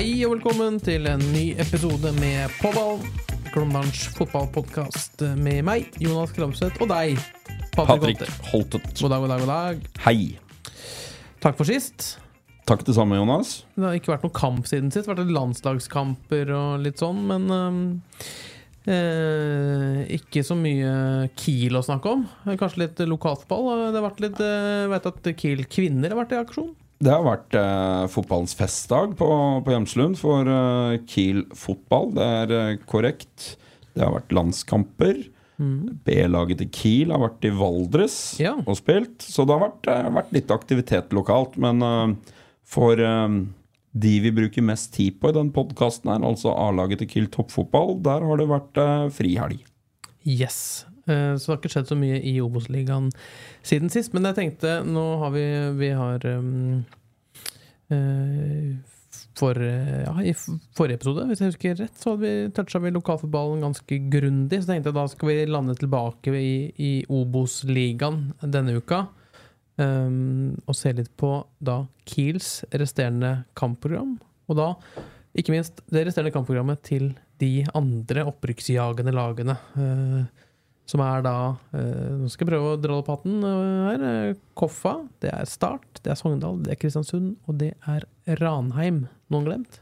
Hei og velkommen til en ny episode med Påball. Glåmdalens fotballpodkast med meg, Jonas Kramseth, og deg, Patrick Patrick Holter. Holtet. God dag, god dag, god dag. Hei. Takk for sist. Takk det samme, Jonas. Det har ikke vært noen kamp siden sist. Det har vært litt landslagskamper og litt sånn, men øhm, eh, ikke så mye Kiel å snakke om. Kanskje litt lokalfotball. Det har vært litt eh, Jeg vet at Kiel kvinner har vært i aksjon. Det har vært eh, fotballens festdag på, på Hjemslund for eh, Kiel fotball. Det er eh, korrekt. Det har vært landskamper. B-laget til Kiel har vært i Valdres Ja. og spilt. Så det har vært, eh, vært litt aktivitet lokalt. Men eh, for eh, de vi bruker mest tid på i den podkasten, her, altså A-laget til Kiel toppfotball, der har det vært frihelg. Yes. Eh, Så det har ikke skjedd så mye i Obos-ligaen siden sist. Men jeg tenkte, nå har vi Vi har um, for, eh, ja, I forrige episode, hvis jeg husker rett, så hadde vi toucha vi lokalfotballen ganske grundig. Så tenkte jeg da skal vi lande tilbake i, i Obos-ligaen denne uka. Um, og se litt på da Kiels resterende kampprogram. Og da ikke minst det resterende kampprogrammet til de andre opprykksjagende lagene. eh, som er da eh, Nå skal jeg prøve å dra opp hatten eh, her. eh, Koffa, det er Start, det er Sogndal, det er Kristiansund, og det er Ranheim. Noen glemt?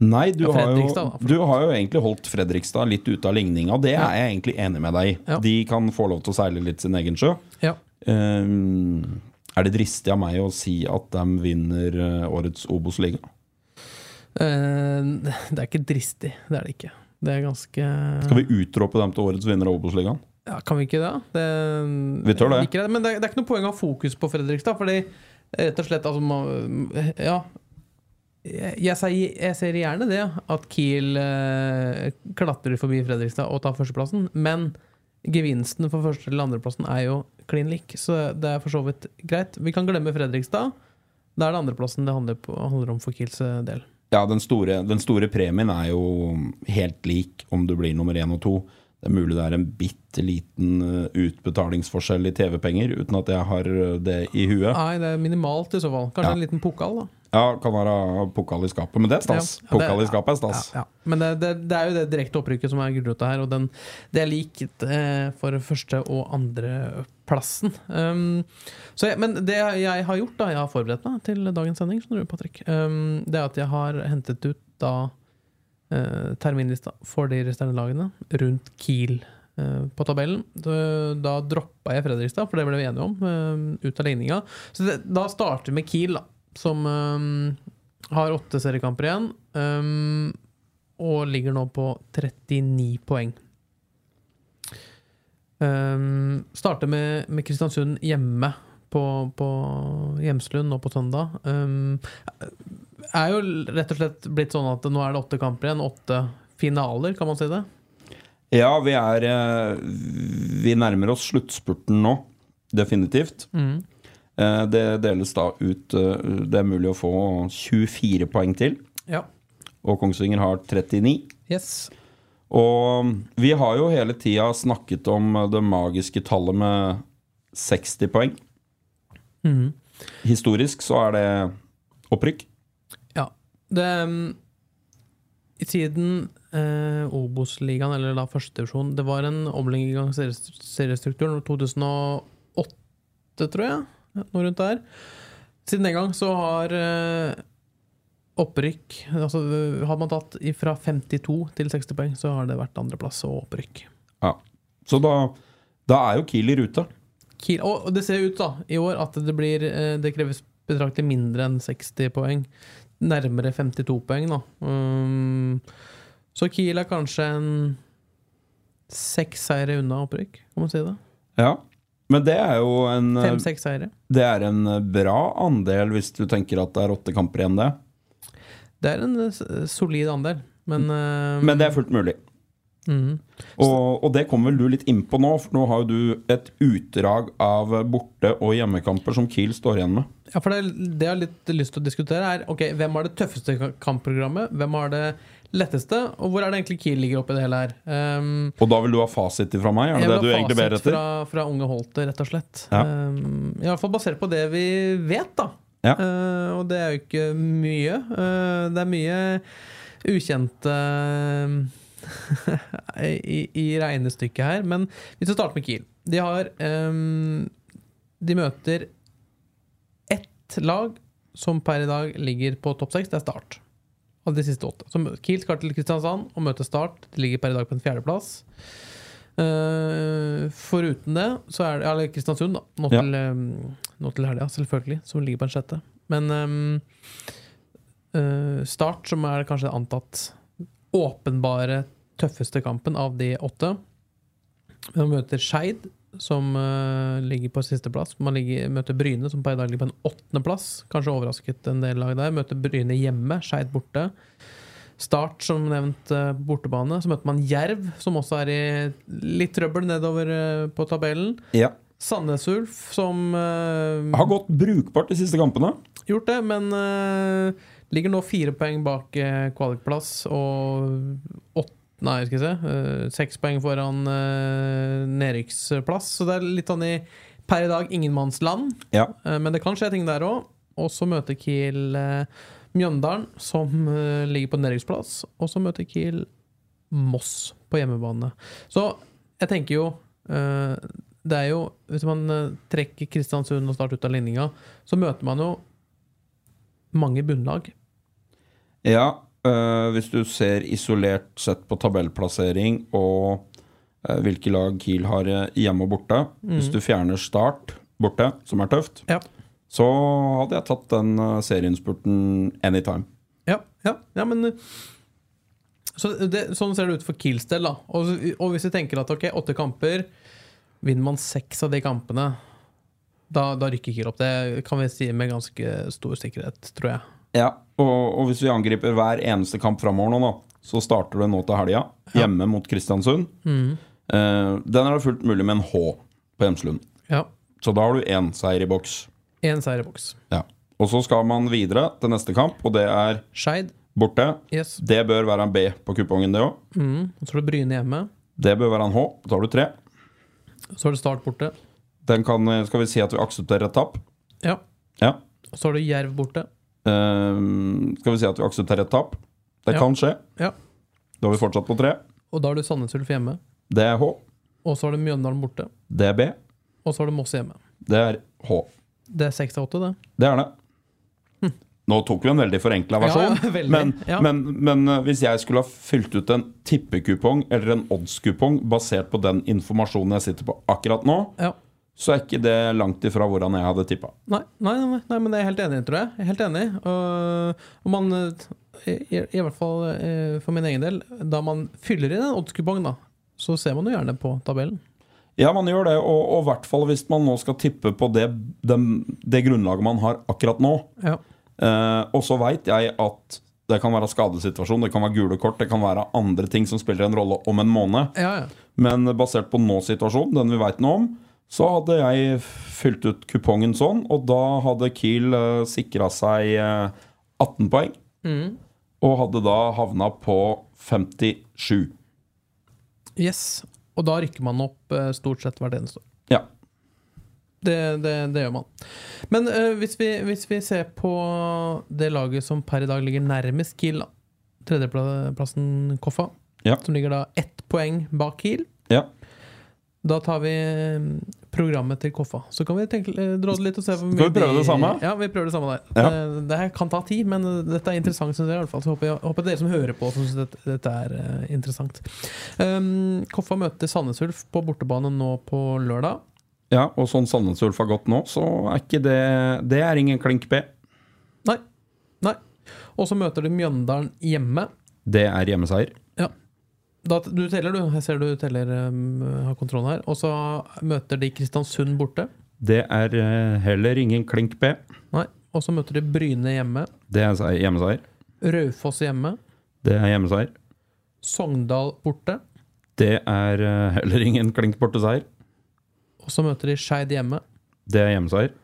Nei, du, Ja, har jo, da, du har jo egentlig holdt Fredrikstad litt ute av ligninga. Det er jeg egentlig enig med deg i. Ja. De kan få lov til å seile litt sin egen sjø. Ja. Ehm, er det dristig av meg å si at de vinner årets Obos-liga? Uh, det er ikke dristig, det er det ikke. Det er ganske Skal vi utrope dem til årets vinner av Obos-ligaen? Ja, Kan vi ikke det? det Vi tør det. jeg Men det er, det er ikke noe poeng å ha fokus på Fredrikstad, fordi rett og slett altså, Ja. Jeg, jeg, sier- jeg ser gjerne det, at Kiel eh, klatrer forbi Fredrikstad og tar førsteplassen, men gevinsten for første- eller andreplassen er jo klin lik, så det er for så vidt greit. Vi kan glemme Fredrikstad. Da er det andreplassen det handler, på, handler om for Kiels eh, del. Ja, den store, den store premien er jo helt lik om du blir nummer én og to. Det er mulig det er en bitte liten eh, utbetalingsforskjell i TV-penger, uten at jeg har eh, det i huet. Nei, det er minimalt i så fall. Kanskje Ja. en liten pokal, da. Ja, kan være pokal i skapet, men det er stas. Ja, ja, Pokal i skapet er stas. Ja. Men det, det, det er jo det direkte opprykket som er gulrota her, og den, det er likt eh, for første- og andreplassen. Um, jeg, men det jeg har gjort, da, jeg har forberedt meg til dagens sending, skjønner du, Patrick, um, det er at jeg har hentet ut da terminlista for de resterende lagene rundt Kiel. eh, På tabellen. Da, da droppa jeg Fredrikstad, for det ble vi enige om. eh, Ut av ligninga. Så det, da starter vi med Kiel, da som har åtte seriekamper igjen. Og ligger nå på 39 poeng. Um, starter med, med Kristiansund hjemme på, på Hjemslund nå på søndag. Um, er jo rett og slett blitt sånn at nå er det åtte kamper igjen. Åtte finaler, kan man si det? Ja, vi er eh, Vi nærmer oss sluttspurten nå. Definitivt. Mm. Eh, Det deles da ut eh, Det er mulig å få 24 poeng til. Ja. Og Kongsvinger har 39. Yes. Og vi har jo hele tida snakket om det magiske tallet med 60 poeng. Mm. Historisk så er det opprykk. Det I tiden eh, Obos-ligaen, eller da førstedivisjon Det var en omlegging gang seriestrukturen i 2008, tror jeg. Noe rundt der. Siden den gang så har eh, opprykk altså, Har man tatt fra 52 til 60 poeng, så har det vært andreplass og opprykk. Ja. Så da, da er jo Kiel i rute. Kiel, og det ser ut da i år at det blir eh, Det kreves betraktelig mindre enn 60 poeng. Nærmere 52 poeng, da. Um, så Kiel er kanskje en seks seire unna opprykk, kan man si det? Ja. Men det er jo en eh, Fem-seks seire. Det er en eh, bra andel hvis du tenker at det er åtte kamper igjen, det. Det er en eh, solid andel, men eh, Men det er fullt mulig. Mm. Og, og det kommer vel du litt innpå nå, for nå har jo du et utdrag av borte- og hjemmekamper som Kiel står igjen med. Ja, for det, det jeg har litt lyst til å diskutere, er ok, hvem har det tøffeste kampprogrammet? Hvem har det letteste? Og hvor er det egentlig Kiel ligger oppi det hele her? Um, Og da vil du ha fasit fra meg? Er det det du egentlig ber etter? Fra, fra unge Holte, rett og slett. Ja. Um, I hvert fall basert på det vi vet, da. Ja. Uh, og det er jo ikke mye. Uh, det er mye ukjente i, i regnestykket her. Men hvis vi starter med Kiel De har um, De møter ett lag som per i dag ligger på topp seks. Det er Start. Av de siste åtte. Så Kiel skal til Kristiansand og møte Start. De ligger per i dag på en fjerdeplass. Uh, foruten det så er det Eller Kristiansund, da. Nå Ja. til, um, nå til helga, selvfølgelig. Som ligger på en sjette. Men um, uh, Start, som er kanskje antatt åpenbare tøffeste kampen av de åtte. Man møter Skeid, som uh, ligger på sisteplass. Man ligger, møter Bryne, som på i dag ligger på en åttendeplass. Kanskje overrasket en del lag der. Møter Bryne hjemme, Skeid borte. Start, som nevnt, uh, bortebane. Så møter man Jerv, som også er i litt trøbbel nedover uh, på tabellen. Ja. Sandnes Ulf, som uh, Har gått brukbart de siste kampene. gjort det, men uh, ligger nå fire poeng bak uh, kvalikplass og åtte Nei, skal vi se. Uh, seks poeng foran uh, nedrykksplass. Så det er litt sånn i per i dag ingenmannsland. Ja. Uh, men det kan skje ting der òg. Og så møter Kiel Mjøndalen, som ligger på nedrykksplass. Og så møter Kiel Moss på hjemmebane. Så jeg tenker jo Det er jo Hvis man trekker Kristiansund og Start ut av ligninga, så møter man jo mange bunnlag. Ja, øh, hvis du ser isolert sett på tabellplassering og uh, hvilke lag Kiel har øh, hjemme og borte Hvis du fjerner Start borte, som er tøft, Ja. så hadde jeg tatt den uh, serieinnspurten anytime. Ja, ja, ja men uh, så det, Sånn ser det ut for Kiels del. da og, og hvis vi tenker at ok, åtte kamper Vinner man seks av de kampene, da, da rykker Kiel opp. Det kan vi si med ganske stor sikkerhet, tror jeg. Ja, og, og hvis vi angriper hver eneste kamp framover nå, da, så starter det nå til helga, hjemme mot Kristiansund. Eh, den er det fullt mulig med en H på Hjemslund. Ja. Så da har du én seier i boks. Én seier i boks. Ja. Og så skal man videre til neste kamp, og det er Skeid. borte. Yes. Det bør være en B på kupongen, det òg. Mm. Så er det Bryne hjemme. Det bør være en H. Da har du tre. Så er det Start borte. Den kan, skal vi si at vi aksepterer et tap? Ja. Ja. Og så er det Jerv borte. Ehm, skal vi si at vi aksepterer et tap? Det Ja. kan skje. Ja. Da har vi fortsatt på tre. Og da er det Sandnes Ulf hjemme. Det er H. Og så er det Mjøndalen borte. Det er B. Og så er det Moss hjemme. Det er H. Det er seks av åtte, det. Det er det. Nå tok vi en veldig forenkla versjon, Ja, veldig. men, men, men eh, hvis jeg skulle ha fylt ut en tippekupong eller en oddskupong basert på den informasjonen jeg sitter på akkurat nå, Ja. Så er ikke det langt ifra hvordan jeg hadde tippa. Nei, nei, nei, nei, men det er jeg helt enig i, tror jeg. jeg er helt enig. Og, og man, i, i, i hvert fall eh, for min egen del, da man fyller inn en oddskupong, da, så ser man jo gjerne på tabellen. Ja, man gjør det, og og i hvert fall hvis man nå skal tippe på det, det, det grunnlaget man har akkurat nå. Ja. Eh, og så veit jeg at det kan være skadesituasjon, det kan være gule kort, det kan være andre ting som spiller en rolle om en måned. Ja, ja. Men basert på nå-situasjonen, den vi veit noe om, så hadde jeg fylt ut kupongen sånn, og da hadde Kiel uh, sikra seg eh, 18 poeng. Og hadde da havna på 57. Yes. Og da rykker man opp eh, stort sett hvert eneste år. Ja. Det, det, det gjør man. Men uh, hvis, vi, hvis vi ser på det laget som per i dag ligger nærmest Kiel, tredjeplassen Koffa, Ja. som ligger da ett poeng bak Kiel. ja. Da tar vi mm, programmet til Koffa. Så kan vi tenke, det drodle litt og se hvor mye Skal vi prøve det samme? Ja, vi prøver det samme der. Ja. Det, det her kan ta tid, men dette er interessant, synes jeg. i hvert fall Så håper, jeg, håper dere som hører på, syns dette, dette er eh, interessant. Um, Koffa møter Sandnes Ulf på bortebane nå på lørdag. ja og sånn Sandnes Ulf har gått nå, så er ikke det Det er ingen klink B. Nei. Nei. Og så møter de Mjøndalen hjemme. Det er hjemmeseier. Da, du teller, du. Jeg ser du teller, um, har kontrollen her. Og så møter de Kristiansund borte. Det er eh, heller ingen klink B. Nei. Og så møter de Bryne hjemme. Det er seier- hjemmeseier. Raufoss hjemme. Det er hjemmeseier. Sogndal borte. Det er eh, heller ingen klink borteseier. Og så møter de Skeid hjemme. Det er hjemmeseier.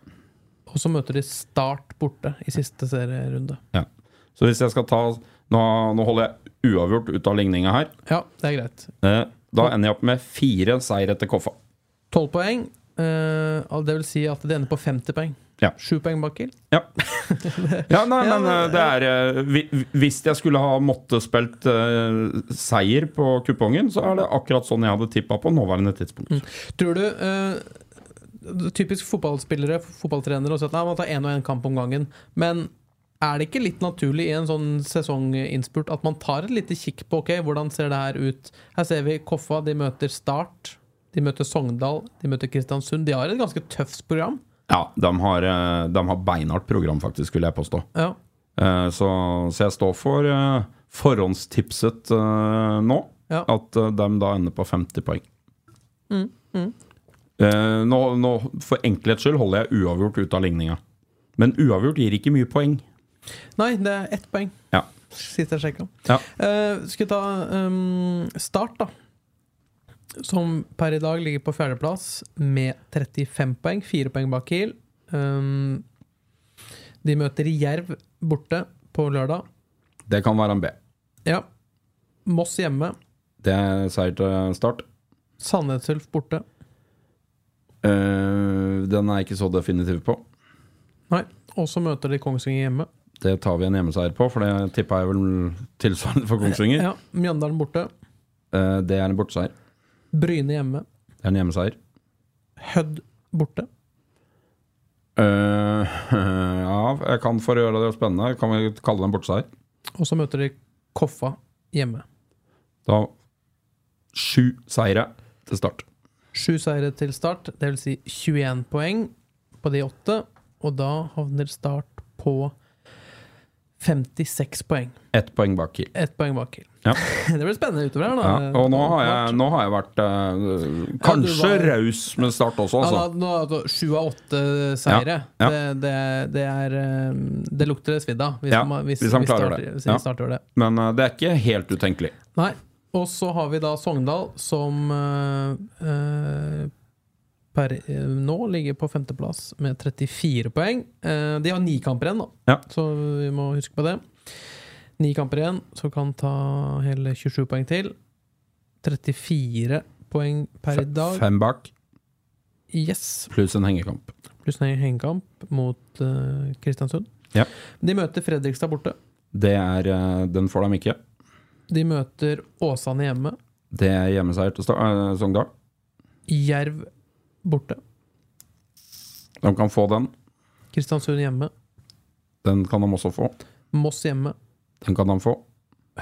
Og så møter de Start borte i siste serierunde. Ja. Så hvis jeg skal ta Nå, nå holder jeg uavgjort ut av ligninga her. Ja, det er greit. Eh, Da ender jeg opp med fire seier etter Koffa. Tolv poeng. Eh, det vil si at de ender på 50 poeng. Ja. Sju poeng bak Kiel. Ja. ja, nei, men eh, det er eh, Hvis jeg skulle ha måttet spilt uh, seier på kupongen, så er det akkurat sånn jeg hadde tippa på nåværende tidspunkt. Tror du uh, Typisk fotballspillere, fotballtrenere, og sier at nei, man tar én og én kamp om gangen. Men er det ikke litt naturlig i en sånn sesonginnspurt at man tar et lite kikk på ok, hvordan ser det her ut? Her ser vi Koffa, de møter Start. De møter Sogndal, de møter Kristiansund. De har et ganske tøft program. Ja, de har, eh, de har beinhardt program, faktisk, vil jeg påstå. Ja. Eh, Så, så jeg står for eh, forhåndstipset nå. Ja. At de da ender på 50 poeng. Eh, Nå, nå, for enkelhets skyld holder jeg uavgjort ut av ligninga. Men uavgjort gir ikke mye poeng. Nei, det er ett poeng. Ja. Sist jeg sjekka. Ja. Uh, skal vi ta um, Start, da. Som per i dag ligger på fjerdeplass med 35 poeng. Fire poeng bak Kiel. Um, de møter Jerv borte på lørdag. Det kan være en B. Ja. Moss hjemme. Det er seier til start. Sandnesulf borte. Uh, den er jeg ikke så definitiv på. Nei. Og så møter de Kongsvinger hjemme. Det tar vi en hjemmeseier på, for det tippa jeg vel tilsvarende for Kongsvinger. Ja. Mjøndalen borte. Eh, det er en borteseier. Bryne hjemme. Det er en hjemmeseier. Hødd borte. Eh, ja, jeg kan for å gjøre det spennende, kan vi kalle det en borteseier. Og så møter de Koffa hjemme. Da sju seire til start. Sju seire til start, det vil si 21 poeng på de åtte. Og da havner Start på 56 poeng. Ett poeng bak Kiel. Ett poeng bak Kiel. Ja. Det blir spennende utover her, da. Ja, og nå har jeg, nå har jeg vært uh, kanskje var- raus med start også, Ja, altså. altså, Sju av åtte seire. Ja, ja. Det, det, det er eh, Det lukter det svidd av, hvis, Ja, hvis, hvis han klarer Start- det. Ja. Det. Men uh, det er ikke helt utenkelig. Nei. Og så har vi da Sogndal, som uh, per eh, nå ligger på femteplass med 34 poeng. Eh, de har ni kamper igjen, da. Ja. så vi må huske på det. Ni kamper igjen, så kan ta hele 27 poeng til. 34 poeng per i dag. Fem bak, Yes, pluss en hengekamp. pluss en hengekamp mot uh, Kristiansund. Ja. De møter Fredrikstad borte. Det er, den får de ikke. De møter Åsane hjemme. Det er hjemmeseier til Sogndal. Jerv borte. De kan få den. Kristiansund hjemme. Den kan de også få. Moss hjemme. Den kan de få.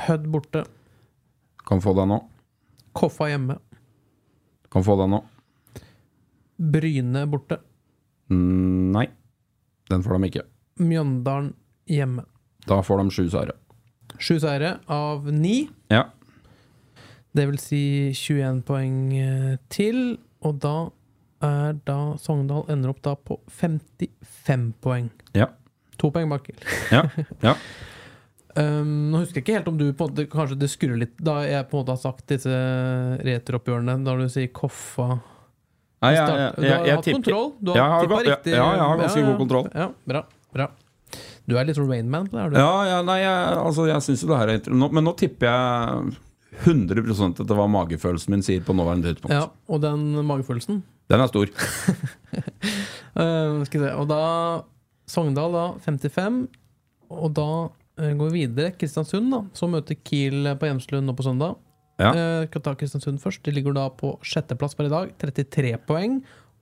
Hødd borte. Kan få den òg. Koffa hjemme. Kan få den òg. Bryne borte. Mm, nei, den får de ikke. Mjøndalen hjemme. Da får de sju seire. Sju seire av ni. Ja. Det vil si 21 poeng eh, til. Og da er da Sogndal ender opp da på 55 poeng. Ja. To poeng bak. Ja. ja. Um, nå husker jeg ikke helt om du på en måte Kanskje det skurrer litt da jeg på en måte har sagt disse returoppgjørene, da du sier Koffa Nei, jeg, jeg, jeg, Du har hatt kontroll? Du har har tippa ja, riktig? ja, jeg har ganske god kontroll. Ja, bra, bra. Du er litt sånn Rainman på det? er du? Ja, ja, nei, jeg, altså, jeg syns jo det her er interessant. Men nå tipper jeg 100% etter hva magefølelsen min sier på nåværende tidspunkt. Ja, og den magefølelsen Den er stor. uh, Skal vi se. Og da Sogndal da 55. Og da uh, går vi videre. Kristiansund, da. Så møter Kiel på Hjemslund nå på søndag. Ja. Uh, skal ta Kristiansund først. De ligger da på sjetteplass per i dag. 33 poeng.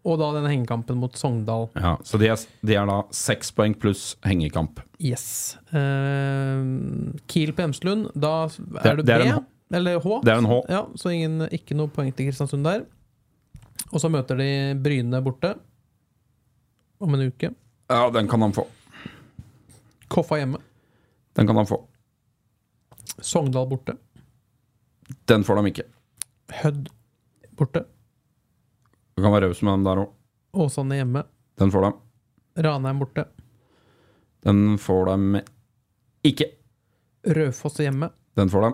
Og da denne hengekampen mot Sogndal. Ja, så de er, de er da seks poeng pluss hengekamp. Yes. Uh, Kiel på Hjemslund, da er det det er B? en Eller H? Det er en H. Ja, så ingen, ikke noe poeng til Kristiansund der. Og så møter de Bryne borte om en uke. Ja, den kan han få. Koffa hjemme. Den kan han få. Sogndal borte. Den får de ikke. Hødd borte. Du kan være raus med dem der òg. Åsane hjemme. Den får de. Ranheim borte. Den får de ikke. Rødfoss hjemme. Den får de.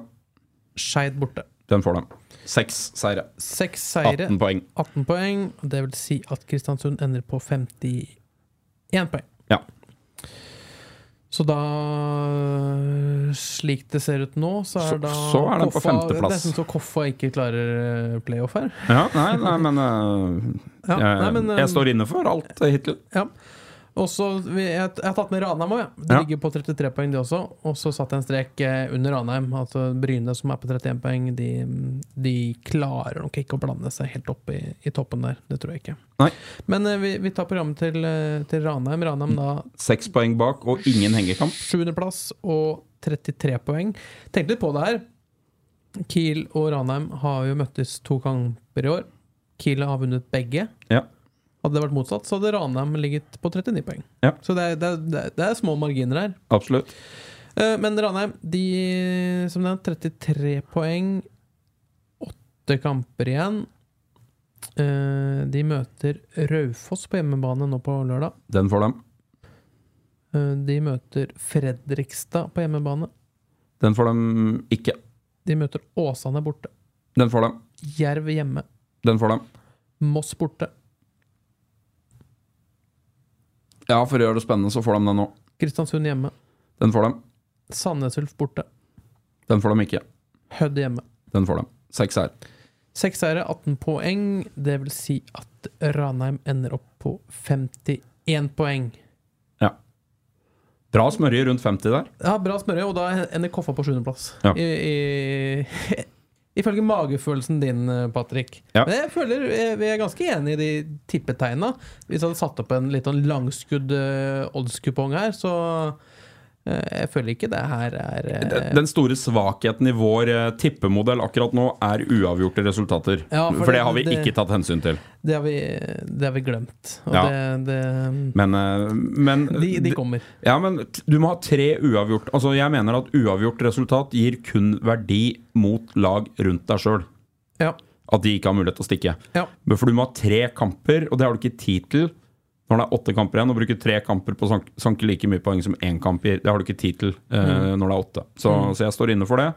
Skeid borte. Den får dem. Seks seire. Seks seire, 18 poeng. 18 poeng. Det vil si at Kristiansund ender på 51 poeng. Ja. Så da Slik det ser ut nå, så er Så- da så er den på Koffa- femteplass. Nesten så Koffa ikke klarer eh, playoff her. ja nei, nei, men, uh, Ja, nei, men, uh, jeg står inne for alt eh, hittil. Ja. Og så, jeg, jeg har tatt med Ranheim òg, ja. De Ja. ligger på 33 poeng, de også. Og så satte jeg en strek eh, under Ranheim. Altså Bryne, som er på 31 poeng, de, de klarer nok ikke å blande seg helt opp i, i toppen der. Det tror jeg ikke. Nei. Men eh, vi, vi tar programmet til, eh, til Ranheim. Ranheim da Seks poeng bak og ingen hengekamp. sjuendeplass og 33 poeng. Tenk litt på det her. Kiel og Ranheim har jo møttes to kamper i år. Kiel har vunnet begge. Ja. Hadde det vært motsatt, så hadde Ranheim ligget på 39 poeng. Ja. Så det er, det, er, det er- små marginer her. Absolutt. Eh, Men Ranheim, de som nevnt, 33 poeng. Åtte kamper igjen. Eh, De møter Raufoss på hjemmebane nå på lørdag. Den får de. Eh, De møter Fredrikstad på hjemmebane. Den får de ikke. De møter Åsane borte. Den får de. Jerv hjemme. Den får de. Moss borte. Ja, for å gjøre det spennende, så får de den nå. Kristiansund hjemme. Den får de. Sandnes Ulf borte. Den får de ikke. Hødd hjemme. Den får de. Seks her. Seks seire, 18 poeng. Det vil si at Ranheim ender opp på 51 poeng. Ja. Bra smørje rundt 50 der. Ja, bra smørje, og da ender Koffa på sjuendeplass. Ja. I, i, ifølge magefølelsen din, Patrick. Ja. Men jeg føler eh, vi er ganske enige i de tippetegna. Hvis jeg hadde satt opp en litt sånn langskudd uh, oddskupong her, så eh, jeg føler ikke det her er eh, Den- store svakheten i vår eh, tippemodell akkurat nå er uavgjorte resultater. Ja, for for, det det- har vi det- ikke tatt hensyn til. det, har vi, det har vi glemt. Ja. det, det Men, eh, men de, de kommer. Ja, men du må ha tre uavgjort Altså, jeg mener at uavgjort resultat gir kun verdi mot lag rundt deg sjøl. Ja. At de ikke har mulighet til å stikke. Ja. For du må ha tre kamper, og det har du ikke tid til når det er åtte kamper igjen. Å bruke tre kamper på å sank- sanke like mye poeng som én kamp gir, det har du ikke tid til eh, når det er åtte. Så, så jeg står inne for det.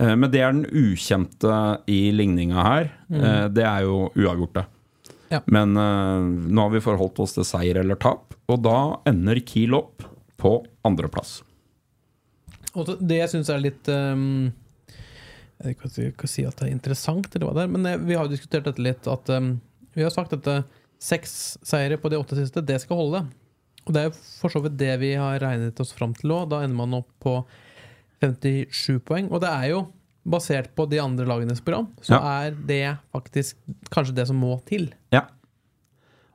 Uh, men det er den ukjente i ligninga her. Eh, det er jo uavgjorte. Ja. Men nå har vi forholdt oss til seier eller tap, og da ender Kiel opp på andreplass. Og det jeg syns er litt um, Jeg vet ikke si at det er interessant, eller hva det er, men vi har jo diskutert dette litt. At um, Vi har sagt eh, seks seire på de åtte siste, det skal holde. Og det er for så vidt det vi har regnet oss fram til òg. Da ender man opp på 57 poeng. Og det er jo basert på de andre lagenes program, så Ja. er det faktisk kanskje det som må til. Ja.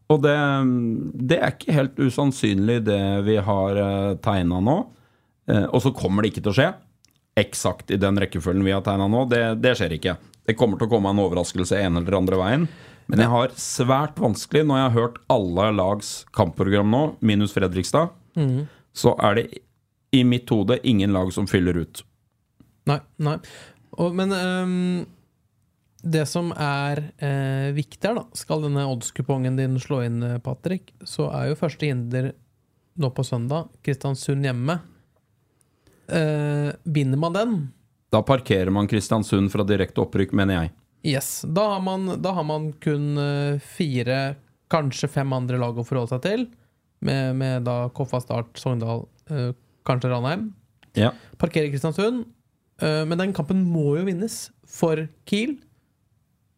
Og det, det er ikke helt usannsynlig, det vi har uh, tegna nå. Eh, og så kommer det ikke til å skje eksakt i den rekkefølgen vi har tegna nå. Det, det skjer ikke. Det kommer til å komme en overraskelse en eller andre veien. Men jeg har svært vanskelig, når jeg har hørt alle lags kampprogram nå, minus Fredrikstad, så er det i mitt hode ingen lag som fyller ut. Nei. nei. Og, men um, det som er eh, viktig her, da Skal denne oddskupongen din slå inn, eh, Patrick, så er jo første hinder nå på søndag Kristiansund hjemme. Eh, binder man den, Da parkerer man Kristiansund fra direkte opprykk, mener jeg. Yes, da har man, da har man kun eh, fire, kanskje fem andre lag å forholde seg til. Med, med da Koffa Start, Sogndal, eh, kanskje Ranheim. Ja. Parkerer Kristiansund. Eh, men den kampen må jo vinnes for Kiel.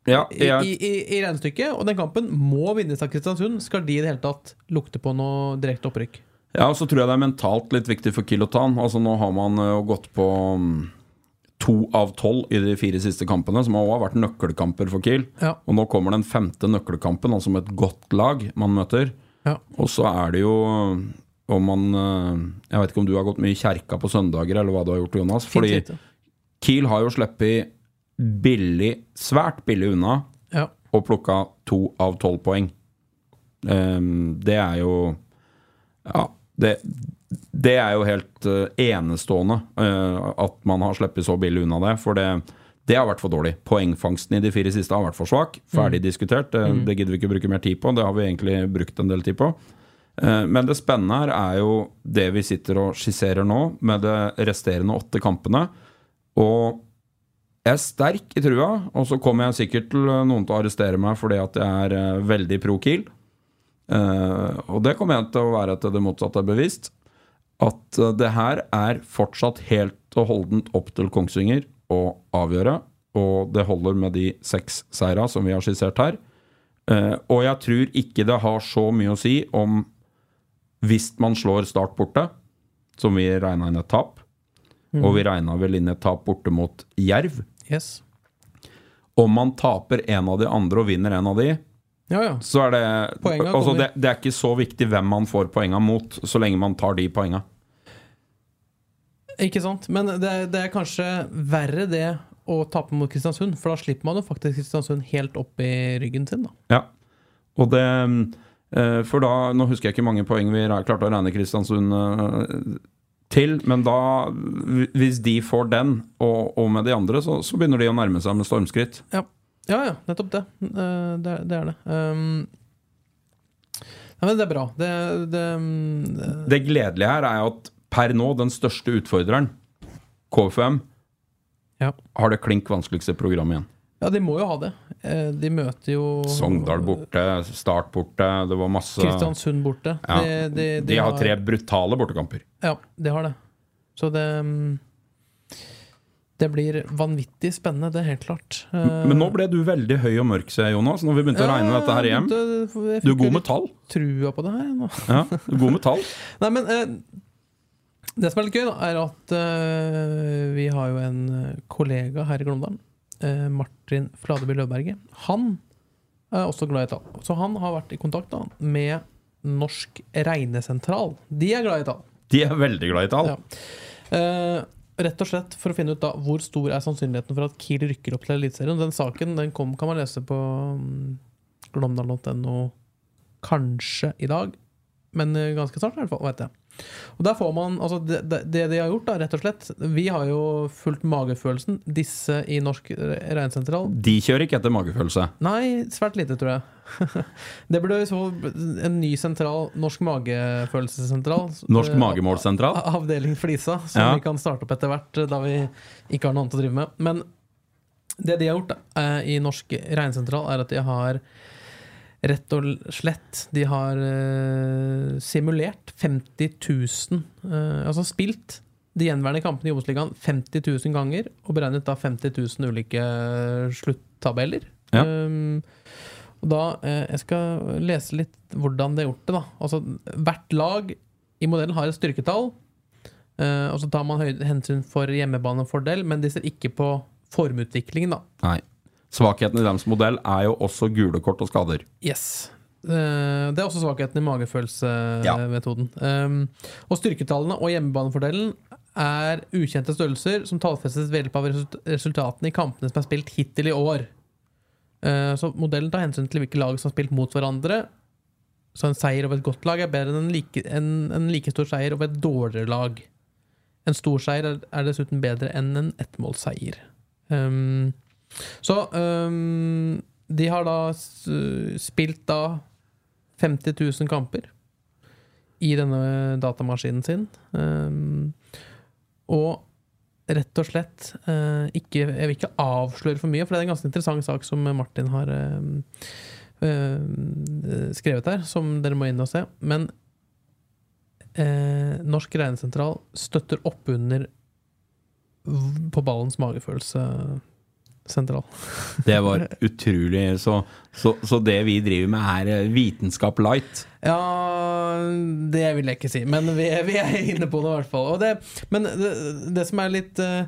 Ja, i, i, i regnestykket, og den kampen må vinnes av Kristiansund. Skal de i det hele tatt lukte på noe direkte opprykk? Ja, og så tror jeg det er mentalt litt viktig for Kiel å ta den. Altså, nå har man uh, gått på mm, to av tolv i de fire siste kampene, som også har vært nøkkelkamper for Kiel. Ja. Og nå kommer den femte nøkkelkampen, altså med et godt lag man møter. Ja. Og så er det jo om man uh, Jeg vet ikke om du har gått mye i kjerka på søndager, eller hva du har gjort, Jonas. Fint Fordi lite. Kiel har jo sluppet billig, svært billig unna Ja. og plukka to av tolv poeng. Um, det er jo Ja, det, det er jo helt eh, enestående eh, at man har sluppet så billig unna det. For det, Det har vært for dårlig. Poengfangsten i de fire siste har vært for svak. Ferdig diskutert. Det, det gidder vi ikke bruke mer tid på. Det har vi egentlig brukt en del tid på. Eh, Men det spennende her er jo det vi sitter og skisserer nå, med de resterende åtte kampene. Og jeg er sterk i trua, og så kommer jeg sikkert til noen til å arrestere meg fordi at jeg er eh, veldig pro Kiel. Eh, og det kommer jeg til å være til det motsatte er bevist. At eh, det her er fortsatt helt og holdent opp til Kongsvinger å avgjøre. Og det holder med de seks seira som vi har skissert her. Eh, og jeg tror ikke det har så mye å si om hvis man slår Start borte, som vi regna inn et tap, og vi regna vel inn et tap borte mot Jerv Yes. Om man taper en av de andre og vinner en av de, Ja, ja. så er det altså det, det er ikke så viktig hvem man får poenga mot, så lenge man tar de poenga. Ikke sant? Men det, det er kanskje verre det å tape mot Kristiansund, for da slipper man jo faktisk Kristiansund helt opp i ryggen sin. da Ja. Og det eh, For da Nå husker jeg ikke mange poeng vi klarte å regne Kristiansund eh, til, men da Hvis de får den, og, og med de andre, så, så begynner de å nærme seg med stormskritt. Ja, ja, ja nettopp det. Eh, Det, det er det. Um, ja, det er bra. Det, det, det Det gledelige her er at per nå den største utfordreren, KFM, Ja. har det klink vanskeligste programmet igjen. Ja, de må jo ha det. Eh, De møter jo Sogndal borte, Start borte, det var masse Kristiansund borte. Ja. De, de, De har tre brutale bortekamper. Ja, de har det. Så det mm, Det blir vanvittig spennende, det er helt klart. Eh, Men nå ble du veldig høy og mørk, ser jeg, Jonas, når vi begynte å regne dette her hjem. Du er god med tall. Trua på det her nå. Ja, du er god med tall. Nei, men eh, det som er litt gøy, da, er at eh, vi har jo en eh, kollega her i Glåmdalen, eh, Martin Fladeby Løvberget. Han er også glad i tall. Så han har vært i kontakt da, med Norsk regnesentral. De er glad i tall. De er veldig glad i tall. Ja. Rett og slett for å finne ut da hvor stor er sannsynligheten for at Kiel rykker opp til Eliteserien. Den saken den kom, kan man lese på glomdal.no kanskje i dag, men eh, ganske snart i hvert fall, vet jeg. Og der får man, altså det, det, det de har gjort, da, rett og slett Vi har jo fulgt magefølelsen. Disse i Norsk regnsentral De kjører ikke etter magefølelse. Nei, svært lite, tror jeg. det burde så en ny sentral, Norsk magefølelsessentral. Norsk Eh, magemålsentral. Avdeling Flisa, som Ja. vi kan starte opp etter hvert, da vi ikke har noe annet å drive med. Men det de har gjort da, eh, i Norsk regnsentral, er at de har rett og slett De har uh, simulert 50 000 uh, Altså spilt de gjenværende kampene i Obos-ligaen 50 000 ganger, og beregnet da 50 000 ulike sluttabeller. Ja. Um, og da, uh, Jeg skal lese litt hvordan de har gjort det. da Altså Hvert lag i modellen har et styrketall, eh, og så tar man hensyn for hjemmebanefordel, men de ser ikke på formutviklingen. da Nei. Svakheten i deres modell er jo også gule kort og skader. Yes. Eh, Det er også svakheten i Ja. magefølelsemetoden. Um, og styrketallene og hjemmebanefordelen er ukjente størrelser som tallfestes ved hjelp av resultatene i kampene som er spilt hittil i år. Eh, Så modellen tar hensyn til hvilke lag som har spilt mot hverandre. Så en seier over et godt lag er bedre enn en like, en, en like stor seier over et dårligere lag. En stor seier er, er dessuten bedre enn en ettmålsseier. Um, så um, de har da spilt da 50 000 kamper i denne datamaskinen sin. Um, og rett og slett uh, ikke, Jeg vil ikke avsløre for mye, for det er en ganske interessant sak som Martin har um, uh, skrevet her, som dere må inn og se. Men eh, Norsk regnesentral støtter opp under på ballens magefølelse-sentral. Det var utrolig Så, så, så det vi driver med, er eh, vitenskap light. Ja, det vil jeg ikke si, men vi, vi er inne på det i hvert fall. Og det, men det, det som er litt eh,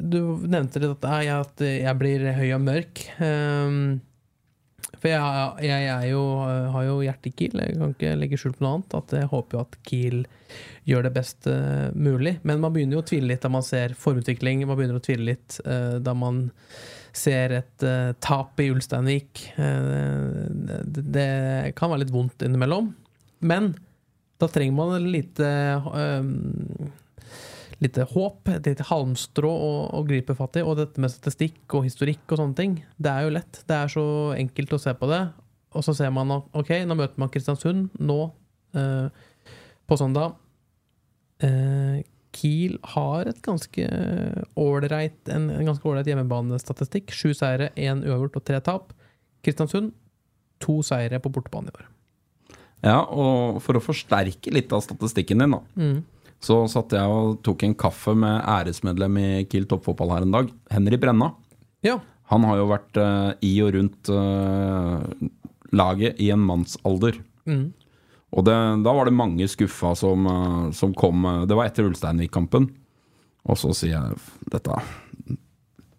Du nevnte det at, nei, at jeg blir høy og mørk. Um, for jeg, jeg, er jo, har jo hjertet i Kiel, jeg kan ikke legge skjul på noe annet. At jeg håper jo at Kiel gjør det best uh, mulig. Men man begynner jo å tvile litt da man ser formutvikling. Man begynner å tvile litt uh, da man ser et uh, tap i Ulsteinvik. Eh, det, det kan være litt vondt innimellom. Men da trenger man et lite eh, lite håp, et lite halmstrå å, å gripe fatt i. Og dette med statistikk og historikk og sånne ting, det er jo lett. Det er så enkelt å se på det. Og så ser man at ok, nå møter man Kristiansund nå eh, på søndag. Eh, Kiel har et ganske ålreit, en, en ganske ålreit hjemmebanestatistikk. Sju seire, én uavgjort og tre tap. Kristiansund to seire på bortebane i år. Ja, og for å forsterke litt av statistikken din, da, Mm. Så satt jeg og tok en kaffe med æresmedlem i Kiel toppfotball her en dag. Henry Brenna. Ja. Han har jo vært uh, i og rundt uh, laget i en mannsalder. Mm. Og det, da var det mange skuffa som, uh, som kom Det var etter Ulsteinvik-kampen. Og så sier jeg dette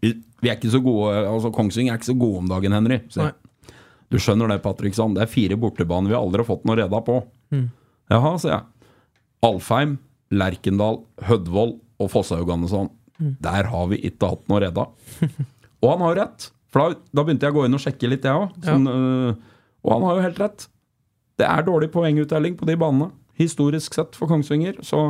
vi, vi er ikke så gode Altså Kongsvinger er ikke så gode om dagen, Henry. jeg. Du skjønner det, Patriksson. Det er fire bortebaner vi aldri har fått noe reda på. Jaha, sier jeg. Alfheim, Lerkendal, Hødvold og Fosshaugane sånn. Der har vi ikke hatt noe redda. og han har rett. For da, da begynte jeg å gå inn og sjekke litt, jeg òg. Sånn, øh, og han har jo helt rett. Det er dårlig poenguttelling på de banene, historisk sett, for Kongsvinger. Så,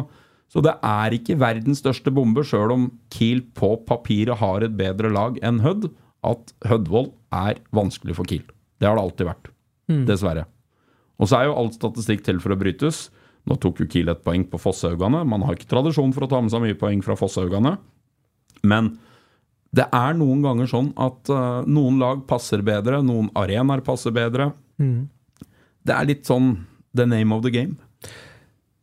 så det er ikke verdens største bombe, sjøl om Kiel på papiret har et bedre lag enn Hødd, at Hødvold er vanskelig for Kiel. Det har det alltid vært. Dessverre. Og så er jo all statistikk til for å brytes. Nå tok jo Kiel et poeng på Fosshaugane. Man har ikke tradisjon for å ta med seg mye poeng fra Fosshaugane. Men det er noen ganger sånn at uh, noen lag passer bedre, noen arenaer passer bedre. Det er litt sånn the name of the game.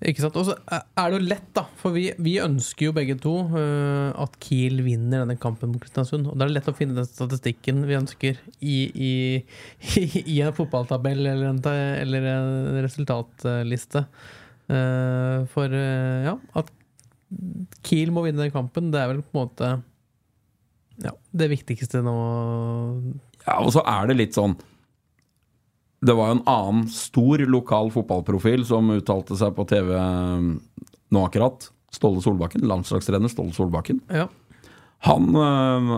Ikke sant? Og så er det jo lett, da. For vi, vi ønsker jo begge to uh, at Kiel vinner denne kampen mot Kristiansund. Og da er det lett å finne den statistikken vi ønsker i, i, i en fotballtabell eller en, eller en resultatliste. Eh, for øh, ja, at Kiel må vinne den kampen, det er vel på en måte ja, det viktigste nå. Ja, og så er det litt sånn Det var jo en annen stor lokal fotballprofil som uttalte seg på TV nå akkurat. Ståle Solbakken, landslagstrener Ståle Solbakken. Ja. Han øh,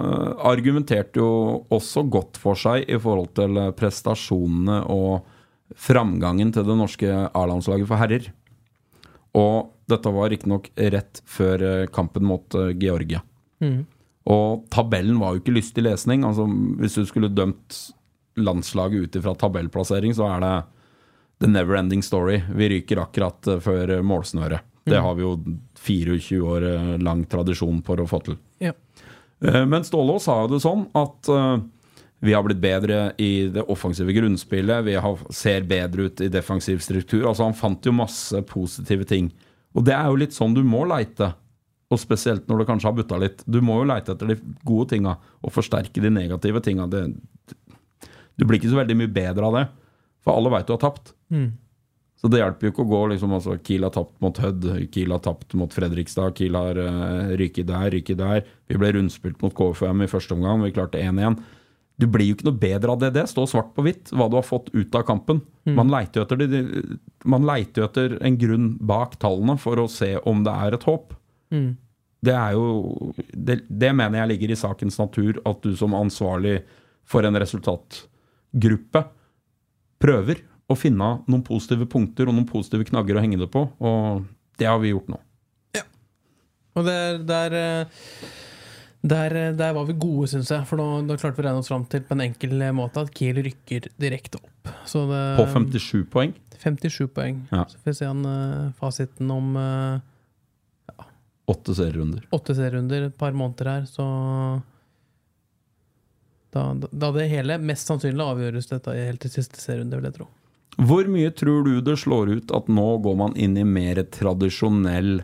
argumenterte jo også godt for seg i forhold til prestasjonene og framgangen til det norske A-landslaget for herrer. Og dette var riktignok rett før øh, kampen mot Georgia. Georgia. Og tabellen var jo ikke lystig lesning. Altså, hvis du skulle dømt landslaget ut ifra tabellplassering, så er det the never ending story. Vi ryker akkurat eh, før eh, målsnøret. Det har vi jo 24 år eh, lang tradisjon for å få til. Ja. Eh, Men Stålås sa jo det sånn at eh, vi har blitt bedre i det offensive grunnspillet. Vi har, ser bedre ut i defensiv struktur. Altså Han fant jo masse positive ting. Og det er jo litt sånn du må leite. Og spesielt når du kanskje har butta litt. Du må jo leite etter de gode tinga og forsterke de negative tinga. Du blir ikke så veldig mye bedre av det. For alle veit du har tapt. Så det hjelper jo ikke å gå liksom, altså, Kiel har tapt mot Hødd, Kiel har tapt mot Fredrikstad, Kiel har uh, ryket der, ryket der. Vi ble rundspilt mot KFM i første omgang, vi klarte 1-1. Du blir jo ikke noe bedre av det. Det står svart på hvitt hva du har fått ut av kampen. Man leiter jo etter, det, man leiter etter en grunn bak tallene for å se om det er et håp. Det er jo det, det mener jeg ligger i sakens natur, at du som ansvarlig for en resultatgruppe prøver å finne noen positive punkter og noen positive knagger å henge det på. Og det har vi gjort nå. Ja. Og det er eh, der, eh, der var vi gode, syns jeg. For nå, da klarte vi å regne oss fram til på en enkel måte at Kiel rykker direkte opp. Så det, På 57 poeng. 57 poeng. Ja. Så får vi se han, eh, fasiten om eh, Åtte serierunder. åtte serierunder, et par måneder her, så da, da det hele mest sannsynlig avgjøres dette helt til siste serierunde, vil jeg tro. Hvor mye tror du det slår ut at nå går man inn i mer tradisjonell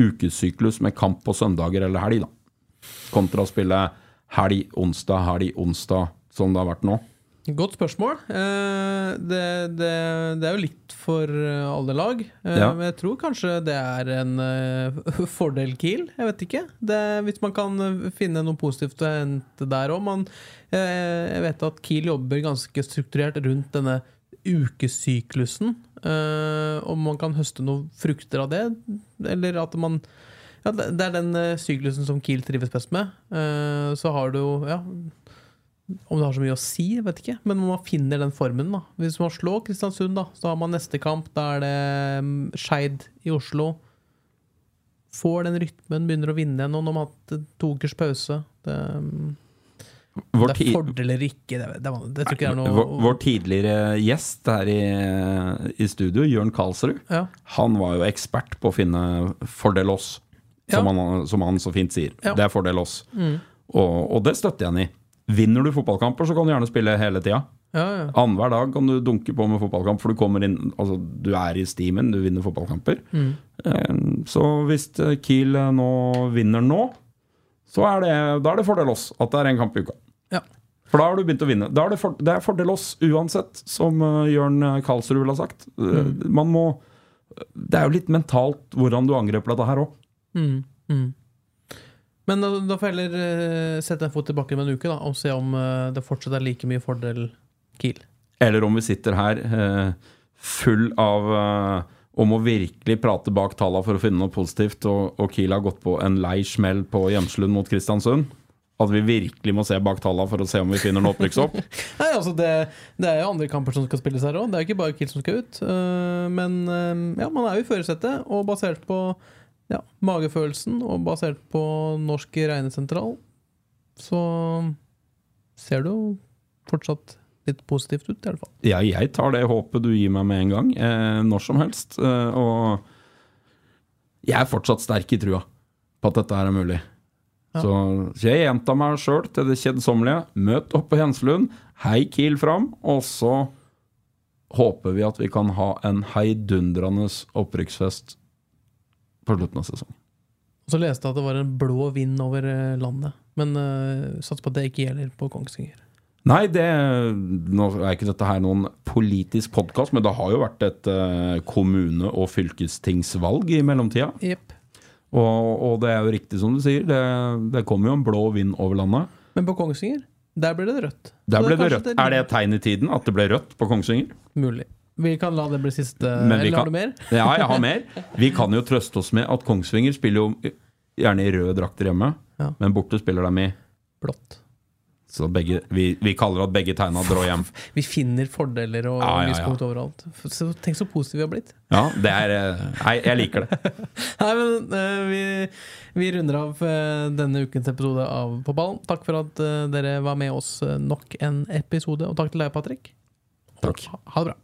ukesyklus med kamp på søndager eller helg, da? Kontra å spille helg, onsdag, helg, onsdag, som det har vært nå? Godt spørsmål. Eh, det, det, det er jo litt for eh, alle lag. Eh, Ja. Men jeg tror kanskje det er en fordel Kiel. Jeg vet ikke. Det, hvis man kan finne noe positivt å hente der òg. Jeg vet at Kiel jobber ganske strukturert rundt denne ukesyklusen. Om man kan høste noen frukter av det, eller at man ja, det det er den eh, syklusen som Kiel trives best med. Eh, så har du ja, om det har så mye å si, vet ikke. Men man finner den formen. da Hvis man slår Kristiansund, da så har man neste kamp. Da er det mm, Skeid i Oslo. får den rytmen, begynner å vinne igjen. Nå når man har hatt to ukers pause. Det, Vår, det er fordel eller ikke, det, det, det er noe vår, vår tidligere gjest her i, i studio, Jørn Karlsrud, ja. han var jo ekspert på å finne fordel oss, som, Ja. han, som han så fint sier. Ja. Det er fordel oss. Og, og det støtter jeg han i. Vinner du fotballkamper, så kan du gjerne spille hele tida. Ja, ja. Annenhver dag kan du dunke på med fotballkamp, for du kommer inn Altså, du er i stimen, du vinner fotballkamper. Mm. Så hvis eh, Kiel eh, nå vinner nå, så er det, da er det fordel oss at det er en kamp i uka. Ja. For da har du begynt å vinne. Er det, for, det er fordel oss uansett, som eh, Jørn Karlsrud ville ha sagt. Mm. Man må Det er jo litt mentalt hvordan du angriper dette her òg. Mm, mm. Men da, da får jeg heller eh, sette en fot i bakken med en uke da, og se om eh, det fortsatt er like mye fordel Kiel. Eller om vi sitter her eh, full av om å virkelig prate bak tallene for å finne noe positivt, og, og Kiel har gått på en lei smell på Gjemslund mot Kristiansund. At vi virkelig må se bak tallene for å se om vi finner noe opprykksopp. Nei, altså det, det er jo andre kamper som skal spilles her òg. Det er jo ikke bare Kiel som skal ut. Men ja, man er jo i førersetet, og basert på ja, magefølelsen og basert på norsk regnesentral, så ser det jo fortsatt litt positivt ut, i alle fall. Ja, jeg tar det håpet du gir meg med en gang, eh, når som helst. Eh, og jeg er fortsatt sterk i trua på at dette her er mulig. Så, så jeg gjentar meg sjøl til det kjedsommelige. Møt opp på Henselund, hei Kiel fram, og så håper vi at vi kan ha en heidundrende opprykksfest på slutten av sesongen. Så leste jeg at det var en blå vind over eh, landet, men uh, satser på at det ikke gjelder på Kongsvinger. Nei, det, nå er ikke dette her noen politisk podkast, men det har jo vært et uh, kommune- og fylkestingsvalg i mellomtida. Yep. Og, og det er jo riktig som du sier, det, det kommer jo en blå vind over landet. Men på Kongsvinger, der ble det rødt. Der ble det det rødt. Er det et tegn i tiden at det ble rødt på Kongsvinger? Mulig. Vi kan la det bli siste. Eller har du mer? Ja, jeg har mer. Vi kan jo trøste oss med at Kongsvinger spiller jo gjerne i røde drakter hjemme, Ja. men borte spiller de i Blått. Så begge, vi, vi kaller at begge tegna drar hjem. Vi finner fordeler og Ja, ja, lyspunkt overalt. Så, tenk så positive vi har blitt. Ja, det er eh, Nei, jeg liker det. Nei, men eh, vi, vi runder av eh, denne ukens episode av På ballen. Takk for at dere var med oss nok en episode, og takk til deg, Patrick. Takk. Ha, ha det bra.